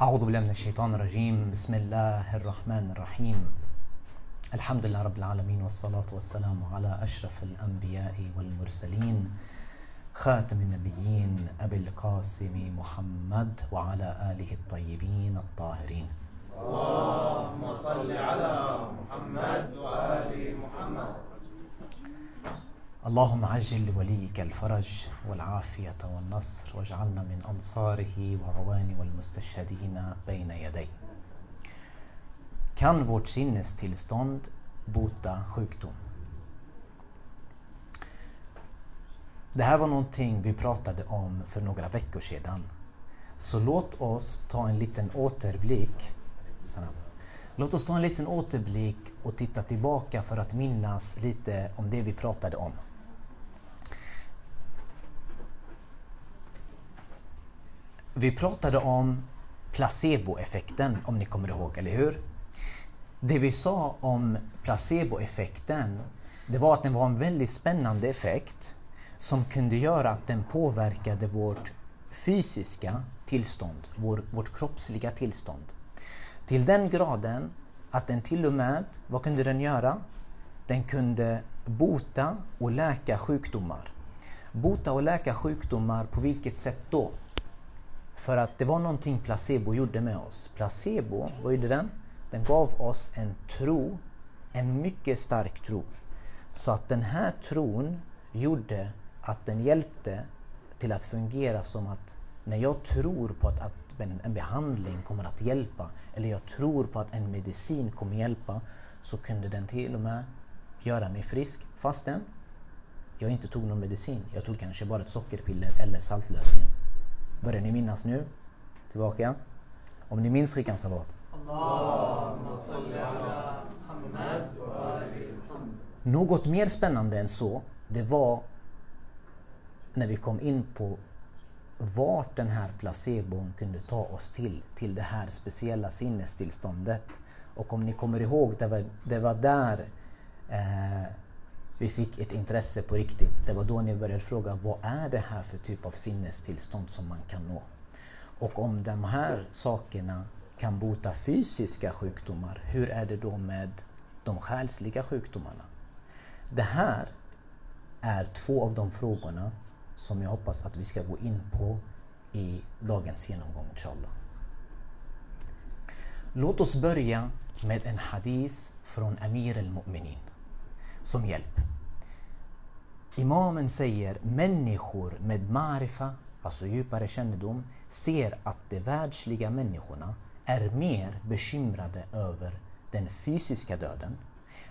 أعوذ بالله من الشيطان الرجيم. بسم الله الرحمن الرحيم. الحمد لله رب العالمين والصلاة والسلام على أشرف الأنبياء والمرسلين خاتم النبيين أبي القاسم محمد وعلى آله الطيبين الطاهرين. اللهم صل على محمد وآل محمد. اللهم عجل لوليك الفرج والعافية والنصر واجعلنا من أنصاره وعوان والمستشهدين بين يديه Kan vårt sinnestillstånd bota sjukdom? Det här var någonting vi pratade om för några veckor sedan. Så låt oss ta en liten återblick. Låt oss ta en liten återblick och titta tillbaka för att minnas lite om det vi pratade om. Vi pratade om placeboeffekten om ni kommer ihåg, eller hur? Det vi sa om placeboeffekten, det var att den var en väldigt spännande effekt som kunde göra att den påverkade vårt fysiska tillstånd, vår, vårt kroppsliga tillstånd. Till den graden att den till och med, vad kunde den göra? Den kunde bota och läka sjukdomar. Bota och läka sjukdomar, på vilket sätt då? För att det var någonting placebo gjorde med oss. Placebo, vad gjorde den? Den gav oss en tro, en mycket stark tro. Så att den här tron gjorde att den hjälpte till att fungera som att när jag tror på att, att en behandling kommer att hjälpa eller jag tror på att en medicin kommer hjälpa så kunde den till och med göra mig frisk fastän jag inte tog någon medicin. Jag tog kanske bara ett sockerpiller eller saltlösning. Börjar ni minnas nu? Tillbaka. Om ni minns skicka salat. Något mer spännande än så, det var när vi kom in på vart den här placebon kunde ta oss till, till det här speciella sinnestillståndet. Och om ni kommer ihåg, det var, det var där eh, vi fick ett intresse på riktigt. Det var då ni började fråga vad är det här för typ av sinnestillstånd som man kan nå? Och om de här sakerna kan bota fysiska sjukdomar, hur är det då med de själsliga sjukdomarna? Det här är två av de frågorna som jag hoppas att vi ska gå in på i dagens genomgång inshallah. Låt oss börja med en hadis från Amir al-Mu'minin som hjälp. Imamen säger människor med marifa, alltså djupare kännedom, ser att de världsliga människorna är mer bekymrade över den fysiska döden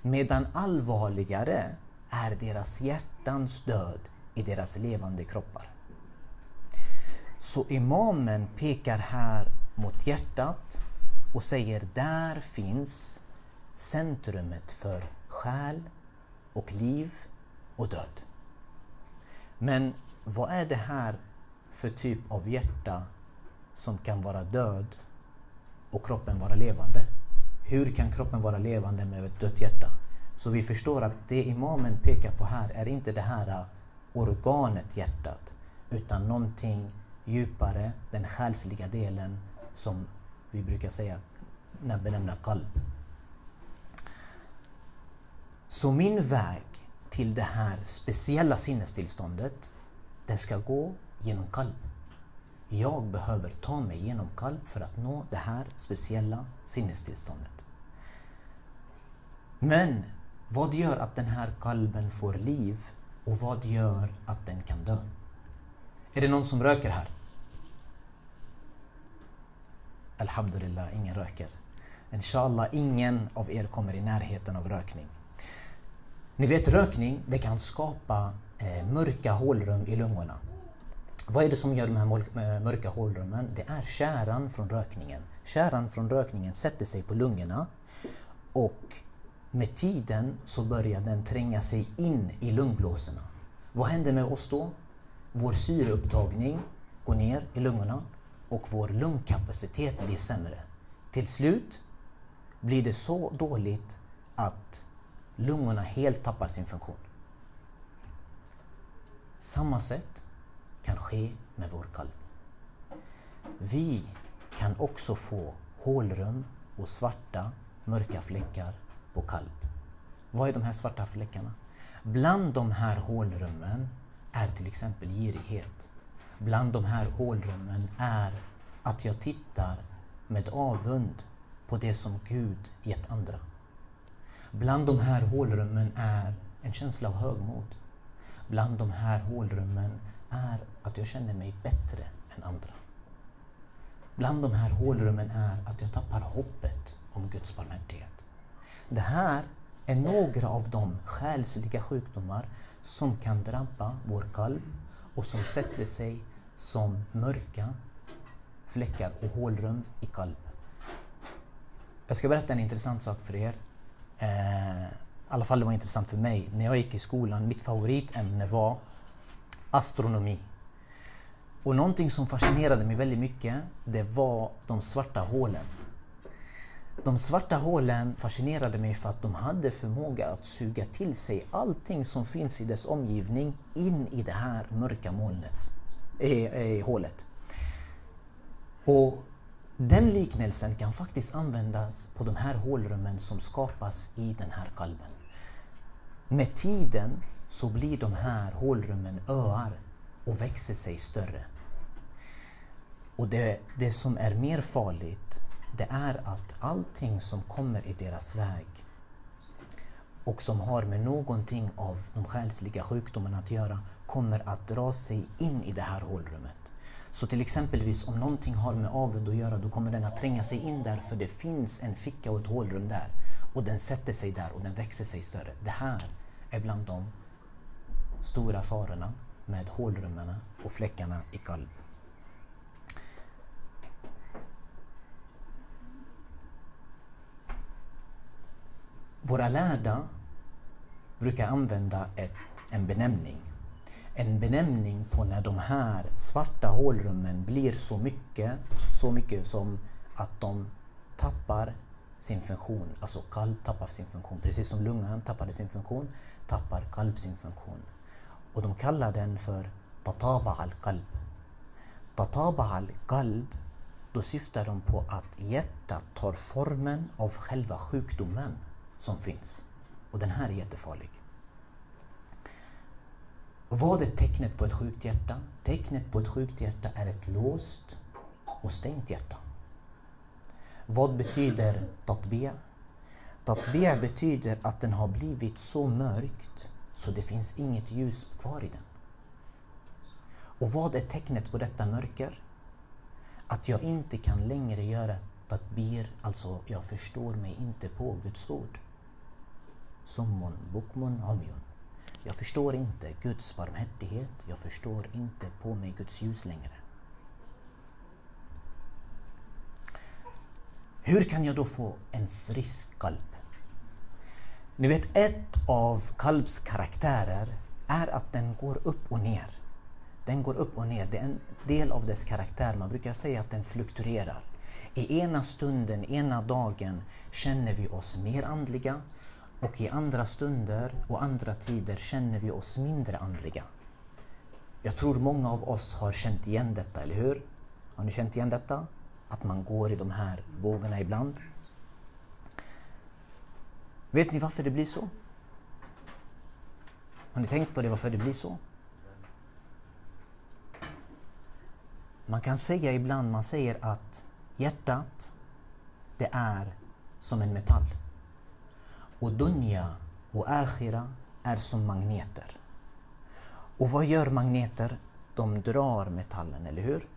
medan allvarligare är deras hjärtans död i deras levande kroppar. Så imamen pekar här mot hjärtat och säger där finns centrumet för själ och liv och död. Men vad är det här för typ av hjärta som kan vara död och kroppen vara levande? Hur kan kroppen vara levande med ett dött hjärta? Så vi förstår att det imamen pekar på här är inte det här äh, organet hjärtat utan någonting djupare, den själsliga delen som vi brukar säga benämna kalb. Så min väg till det här speciella sinnestillståndet, den ska gå genom kalb. Jag behöver ta mig genom kalb för att nå det här speciella sinnestillståndet. Men vad gör att den här kalben får liv och vad gör att den kan dö? Är det någon som röker här? Alhamdulillah, ingen röker. Inshallah, ingen av er kommer i närheten av rökning. Ni vet rökning, det kan skapa eh, mörka hålrum i lungorna. Vad är det som gör de här eh, mörka hålrummen? Det är käran från rökningen. Käran från rökningen sätter sig på lungorna och med tiden så börjar den tränga sig in i lungblåsorna. Vad händer med oss då? Vår syreupptagning går ner i lungorna och vår lungkapacitet blir sämre. Till slut blir det så dåligt att lungorna helt tappar sin funktion. Samma sätt kan ske med vår kalv. Vi kan också få hålrum och svarta mörka fläckar på kalv. Vad är de här svarta fläckarna? Bland de här hålrummen är till exempel girighet. Bland de här hålrummen är att jag tittar med avund på det som Gud gett andra. Bland de här hålrummen är en känsla av högmod. Bland de här hålrummen är att jag känner mig bättre än andra. Bland de här hålrummen är att jag tappar hoppet om Guds barmhärtighet. Det här är några av de själsliga sjukdomar som kan drabba vår kalv och som sätter sig som mörka fläckar och hålrum i kalv. Jag ska berätta en intressant sak för er. Eh, I alla fall det var intressant för mig. När jag gick i skolan, mitt favoritämne var astronomi. Och någonting som fascinerade mig väldigt mycket, det var de svarta hålen. De svarta hålen fascinerade mig för att de hade förmåga att suga till sig allting som finns i dess omgivning in i det här mörka molnet, äh, äh, hålet. Och den liknelsen kan faktiskt användas på de här hålrummen som skapas i den här kalven. Med tiden så blir de här hålrummen öar och växer sig större. Och det, det som är mer farligt det är att allting som kommer i deras väg och som har med någonting av de själsliga sjukdomarna att göra kommer att dra sig in i det här hålrummet. Så till exempelvis om någonting har med avund att göra då kommer den att tränga sig in där för det finns en ficka och ett hålrum där. Och den sätter sig där och den växer sig större. Det här är bland de stora farorna med hålrummen och fläckarna i kalb. Våra lärda brukar använda ett, en benämning. En benämning på när de här svarta hålrummen blir så mycket, så mycket som att de tappar sin funktion. Alltså kalv tappar sin funktion. Precis som lungan tappade sin funktion, tappar kalv sin funktion. Och de kallar den för tataba al-kalb. Tataba al-kalb, då syftar de på att hjärtat tar formen av själva sjukdomen som finns. Och den här är jättefarlig. Vad är tecknet på ett sjukt hjärta? Tecknet på ett sjukt hjärta är ett låst och stängt hjärta. Vad betyder tatbia? Tatbia betyder att den har blivit så mörkt så det finns inget ljus kvar i den. Och vad är tecknet på detta mörker? Att jag inte kan längre göra tatbir, alltså jag förstår mig inte på Guds ord. Summon bukmun, umyun. Jag förstår inte Guds barmhärtighet. Jag förstår inte på mig Guds ljus längre. Hur kan jag då få en frisk kalb? Ni vet, ett av kalbs karaktärer är att den går upp och ner. Den går upp och ner. Det är en del av dess karaktär. Man brukar säga att den fluktuerar. I ena stunden, ena dagen känner vi oss mer andliga och i andra stunder och andra tider känner vi oss mindre andliga. Jag tror många av oss har känt igen detta, eller hur? Har ni känt igen detta? Att man går i de här vågorna ibland. Vet ni varför det blir så? Har ni tänkt på det, varför det blir så? Man kan säga ibland, man säger att hjärtat, det är som en metall. Och dunja och akhira är som magneter. Och vad gör magneter? De drar metallen, eller hur?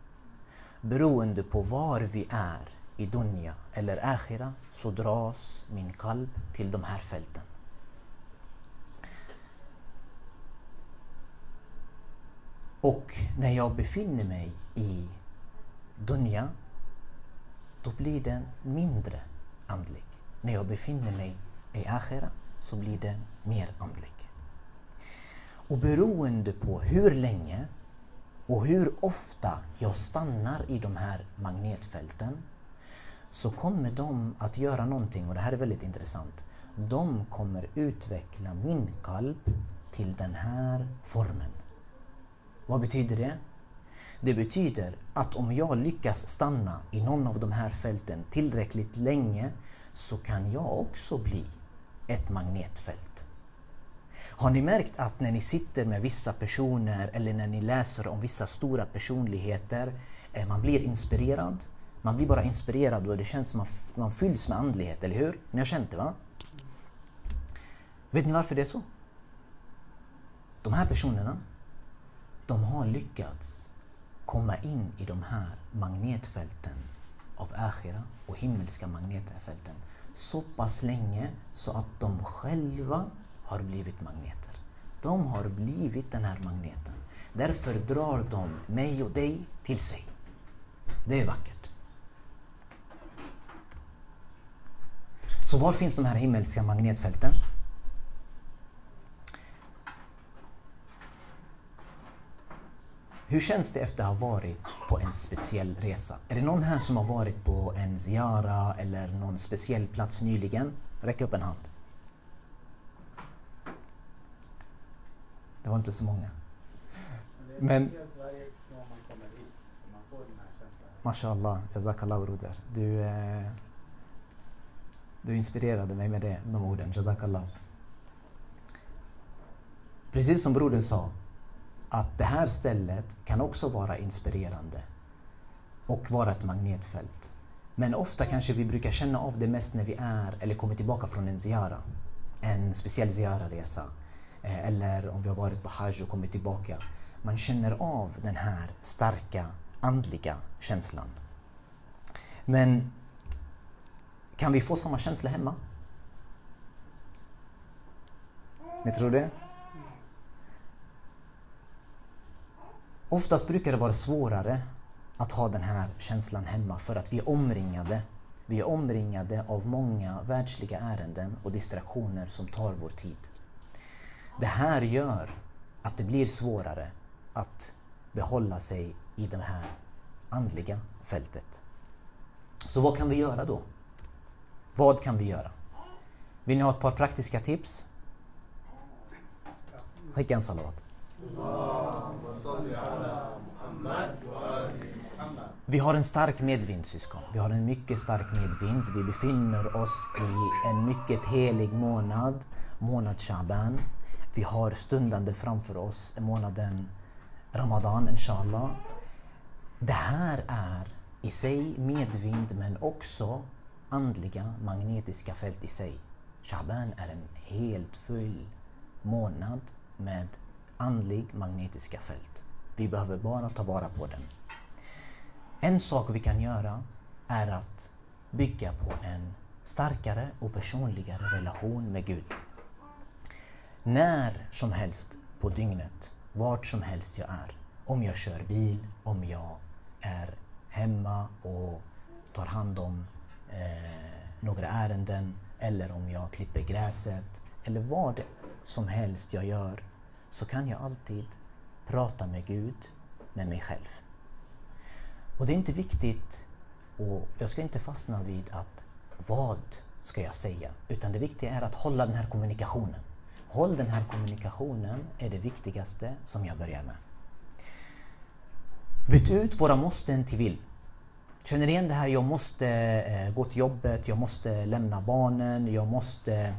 Beroende på var vi är i dunja eller akhira så dras min kalb till de här fälten. Och när jag befinner mig i dunja då blir den mindre andlig. När jag befinner mig i akhira så blir den mer andlig. Och beroende på hur länge och hur ofta jag stannar i de här magnetfälten så kommer de att göra någonting och det här är väldigt intressant. De kommer utveckla min kalb till den här formen. Vad betyder det? Det betyder att om jag lyckas stanna i någon av de här fälten tillräckligt länge så kan jag också bli ett magnetfält. Har ni märkt att när ni sitter med vissa personer eller när ni läser om vissa stora personligheter, eh, man blir inspirerad. Man blir bara inspirerad och det känns som att man fylls med andlighet, eller hur? Ni har känt det va? Vet ni varför det är så? De här personerna, de har lyckats komma in i de här magnetfälten av Akhira och himmelska magnetfälten så pass länge så att de själva har blivit magneter. De har blivit den här magneten. Därför drar de mig och dig till sig. Det är vackert. Så var finns de här himmelska magnetfälten? Hur känns det efter att ha varit på en speciell resa? Är det någon här som har varit på en ziara eller någon speciell plats nyligen? Räck upp en hand. Det var inte så många. Men... Mashallah, Jazakallah broder. Du, eh, du inspirerade mig med det, de orden. Jazakallah. Precis som brodern sa, att det här stället kan också vara inspirerande och vara ett magnetfält. Men ofta kanske vi brukar känna av det mest när vi är eller kommer tillbaka från en ziara. En speciell ziara-resa. Eh, eller om vi har varit på Hajj och kommit tillbaka. Man känner av den här starka andliga känslan. Men kan vi få samma känsla hemma? Ni tror det? Oftast brukar det vara svårare att ha den här känslan hemma för att vi är omringade. Vi är omringade av många världsliga ärenden och distraktioner som tar vår tid. Det här gör att det blir svårare att behålla sig i det här andliga fältet. Så vad kan vi göra då? Vad kan vi göra? Vill ni ha ett par praktiska tips? Skicka en salawat. Vi har en stark medvind syskon. Vi har en mycket stark medvind. Vi befinner oss i en mycket helig månad, månad Shaban. Vi har stundande framför oss månaden Ramadan, inshallah. Det här är i sig medvind men också andliga magnetiska fält i sig. Shaban är en helt full månad med andlig magnetiska fält. Vi behöver bara ta vara på den. En sak vi kan göra är att bygga på en starkare och personligare relation med Gud. När som helst på dygnet, vart som helst jag är. Om jag kör bil, om jag är hemma och tar hand om eh, några ärenden eller om jag klipper gräset eller vad som helst jag gör så kan jag alltid prata med Gud, med mig själv. Och det är inte viktigt, och jag ska inte fastna vid att vad ska jag säga? Utan det viktiga är att hålla den här kommunikationen. Håll den här kommunikationen är det viktigaste som jag börjar med. Byt ut våra måsten till vill. Känner igen det här, jag måste eh, gå till jobbet, jag måste lämna barnen, jag måste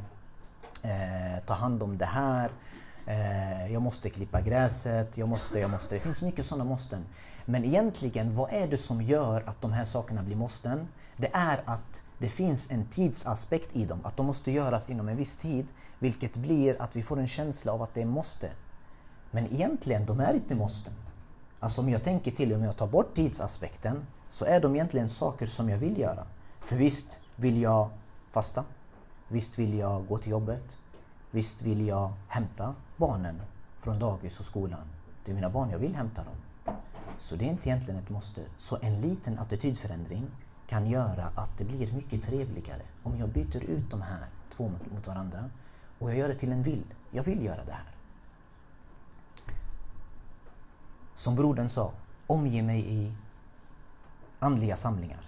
eh, ta hand om det här. Eh, jag måste klippa gräset, jag måste, jag måste. Det finns mycket sådana måsten. Men egentligen, vad är det som gör att de här sakerna blir måsten? Det är att det finns en tidsaspekt i dem, att de måste göras inom en viss tid, vilket blir att vi får en känsla av att det är måste. Men egentligen, de är inte måsten. Alltså om jag tänker till, om jag tar bort tidsaspekten, så är de egentligen saker som jag vill göra. För visst vill jag fasta, visst vill jag gå till jobbet, Visst vill jag hämta barnen från dagis och skolan. Det är mina barn, jag vill hämta dem. Så det är inte egentligen ett måste. Så en liten attitydförändring kan göra att det blir mycket trevligare om jag byter ut de här två mot varandra och jag gör det till en vill. Jag vill göra det här. Som brodern sa, omge mig i andliga samlingar.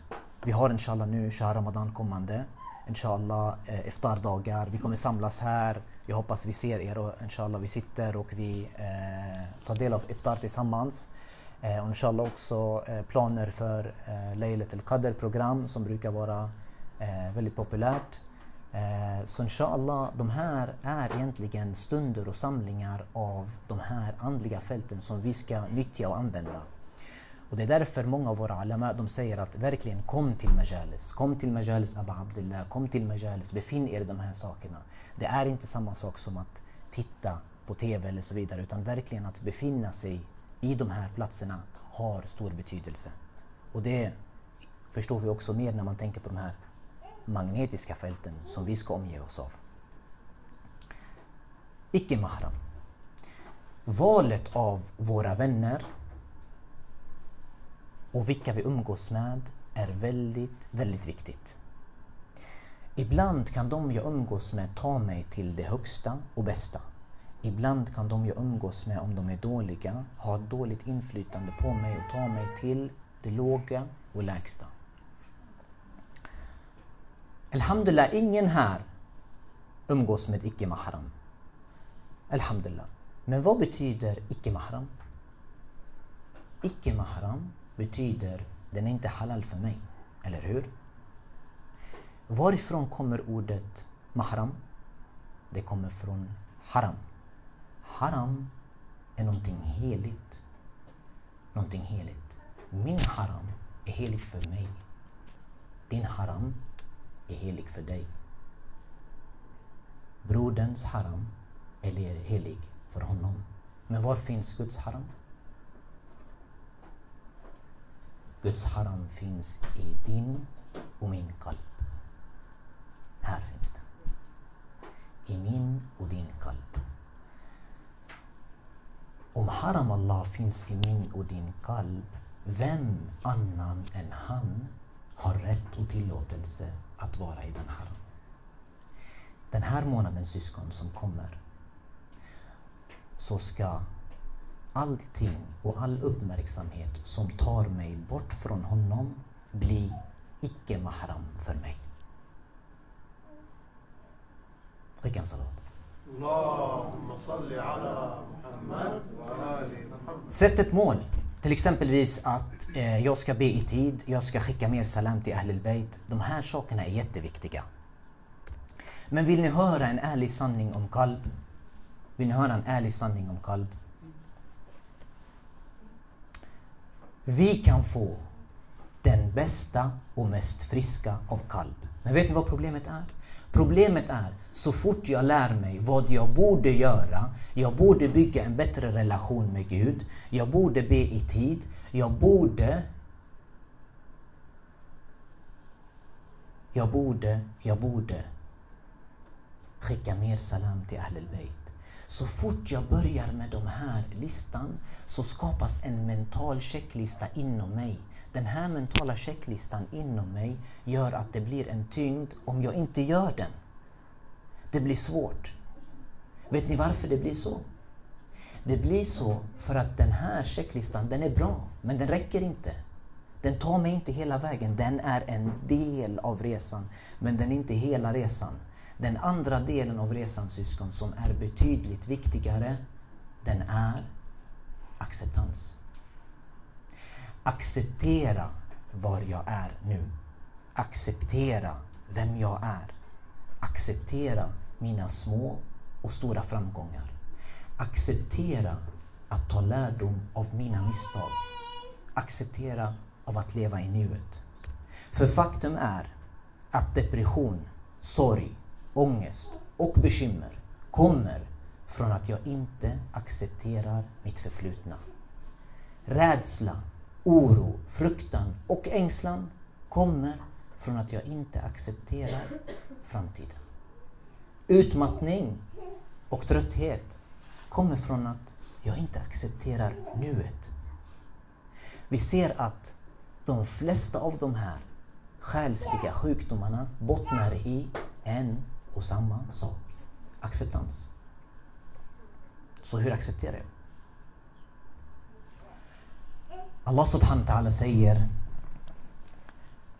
Vi har inshallah nu Shah Ramadan kommande. Inshallah eh, iftardagar. Vi kommer samlas här jag hoppas vi ser er och inshallah vi sitter och vi eh, tar del av iftar tillsammans. Eh, och inshallah också eh, planer för eh, Laylat al-Qadr-program som brukar vara eh, väldigt populärt. Eh, så inshallah, de här är egentligen stunder och samlingar av de här andliga fälten som vi ska nyttja och använda. Och det är därför många av våra alama de säger att verkligen kom till Majalis, kom till Majalis Abba Abdullah, kom till Majalis, befinn er i de här sakerna. Det är inte samma sak som att titta på TV eller så vidare utan verkligen att befinna sig i de här platserna har stor betydelse. Och det förstår vi också mer när man tänker på de här magnetiska fälten som vi ska omge oss av. Icke-mahram. Valet av våra vänner och vilka vi umgås med är väldigt, väldigt viktigt. Ibland kan de jag umgås med ta mig till det högsta och bästa. Ibland kan de jag umgås med, om de är dåliga, ha dåligt inflytande på mig och ta mig till det låga och lägsta. Alhamdulillah, ingen här umgås med icke-mahram. Alhamdulillah. Men vad betyder icke-mahram? Icke-mahram betyder den är inte halal för mig. Eller hur? Varifrån kommer ordet mahram? Det kommer från haram. Haram är någonting heligt. Någonting heligt. Min haram är helig för mig. Din haram är helig för dig. Broderns haram är helig för honom. Men var finns Guds haram? Guds haram finns i din och min kalb. Här finns den. I min och din kalb. Om haram Allah finns i min och din kalb, vem annan än han har rätt och tillåtelse att vara i den haram? Den här månaden syskon som kommer så ska allting och all uppmärksamhet som tar mig bort från honom bli icke-mahram för mig. Skicka en salat. Sätt ett mål. Till exempelvis att eh, jag ska be i tid, jag ska skicka mer salam till Ahlul Bayt. De här sakerna är jätteviktiga. Men vill ni höra en ärlig sanning om kalb? Vill ni höra en ärlig sanning om kalb? Vi kan få den bästa och mest friska av kalb. Men vet ni vad problemet är? Problemet är, så fort jag lär mig vad jag borde göra, jag borde bygga en bättre relation med Gud, jag borde be i tid, jag borde Jag borde, jag borde skicka mer salam till Ahlul Bayt. Så fort jag börjar med de här listan så skapas en mental checklista inom mig. Den här mentala checklistan inom mig gör att det blir en tyngd om jag inte gör den. Det blir svårt. Vet ni varför det blir så? Det blir så för att den här checklistan, den är bra, men den räcker inte. Den tar mig inte hela vägen. Den är en del av resan, men den är inte hela resan. Den andra delen av resan syskon som är betydligt viktigare, den är acceptans. Acceptera var jag är nu. Acceptera vem jag är. Acceptera mina små och stora framgångar. Acceptera att ta lärdom av mina misstag. Acceptera av att leva i nuet. För faktum är att depression, sorg, ångest och bekymmer kommer från att jag inte accepterar mitt förflutna. Rädsla, oro, fruktan och ängslan kommer från att jag inte accepterar framtiden. Utmattning och trötthet kommer från att jag inte accepterar nuet. Vi ser att de flesta av de här själsliga sjukdomarna bottnar i en och samma sak. Acceptans. Så hur accepterar jag? Allah subhanahu wa ta'ala säger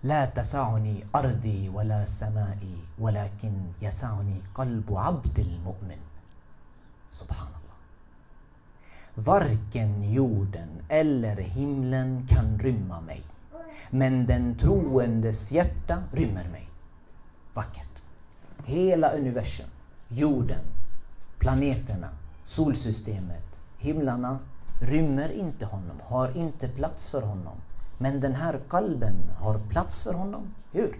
لا تسعني أرضي ولا سمائي ولكن يسعني قلب عبد المؤمن سبحان الله Varken jorden eller himlen kan rymma mig. Men den troendes hjärta rymmer mig. Vackert. Hela universum, jorden, planeterna, solsystemet, himlarna rymmer inte honom, har inte plats för honom. Men den här kalben har plats för honom. Hur?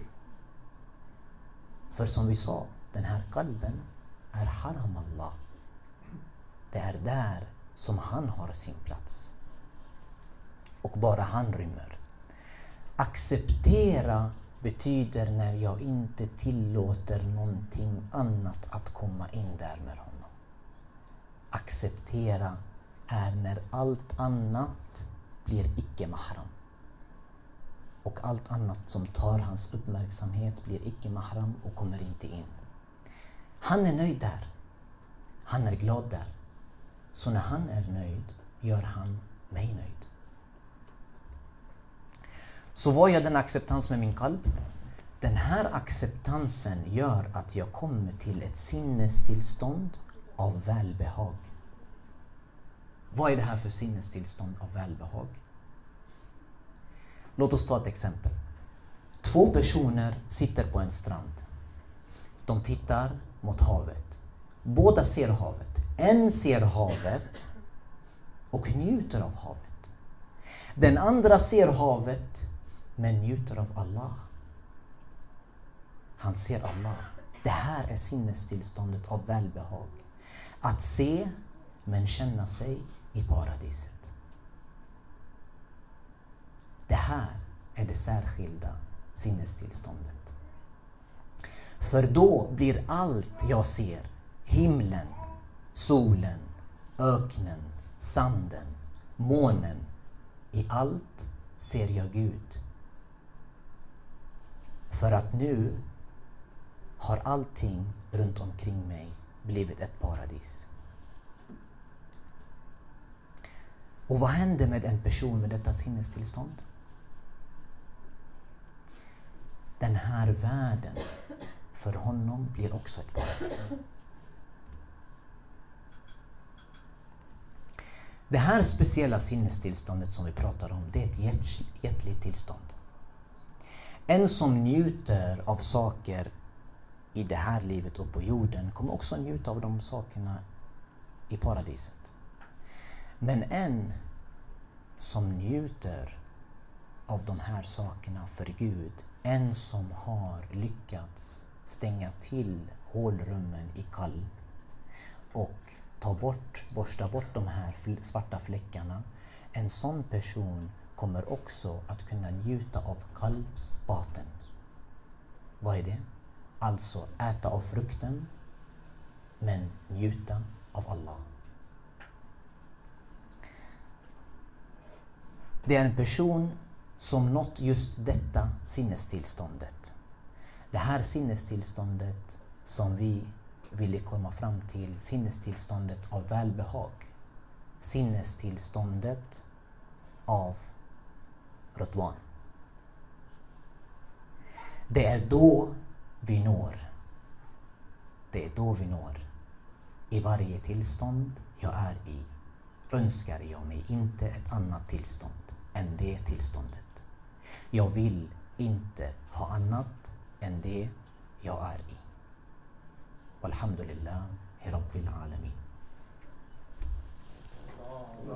För som vi sa, den här kalben är haram Allah. Det är där som han har sin plats. Och bara han rymmer. Acceptera betyder när jag inte tillåter någonting annat att komma in där med honom. Acceptera är när allt annat blir icke-mahram. Och allt annat som tar hans uppmärksamhet blir icke-mahram och kommer inte in. Han är nöjd där. Han är glad där. Så när han är nöjd gör han mig nöjd. Så vad gör den acceptans med min kalb? Den här acceptansen gör att jag kommer till ett sinnestillstånd av välbehag. Vad är det här för sinnestillstånd av välbehag? Låt oss ta ett exempel. Två personer sitter på en strand. De tittar mot havet. Båda ser havet. En ser havet och njuter av havet. Den andra ser havet men njuter av Allah. Han ser Allah. Det här är sinnestillståndet av välbehag. Att se men känna sig i paradiset. Det här är det särskilda sinnestillståndet. För då blir allt jag ser, himlen, solen, öknen, sanden, månen, i allt ser jag Gud. För att nu har allting runt omkring mig blivit ett paradis. Och vad händer med en person med detta sinnestillstånd? Den här världen för honom blir också ett paradis. Det här speciella sinnestillståndet som vi pratar om, det är ett hjärtligt tillstånd. En som njuter av saker i det här livet och på jorden kommer också njuta av de sakerna i paradiset. Men en som njuter av de här sakerna för Gud, en som har lyckats stänga till hålrummen i kalb och ta bort, borsta bort de här svarta fläckarna. En sån person kommer också att kunna njuta av kalvsbaten. Vad är det? Alltså äta av frukten men njuta av Allah. Det är en person som nått just detta sinnestillståndet. Det här sinnestillståndet som vi ville komma fram till, sinnestillståndet av välbehag. Sinnestillståndet av Rotwan. Det är då vi når. Det är då vi når. I varje tillstånd jag är i önskar jag mig inte ett annat tillstånd än det tillståndet. Jag vill inte ha annat än det jag är i. Walhamdulillah, Rabbil Alamin.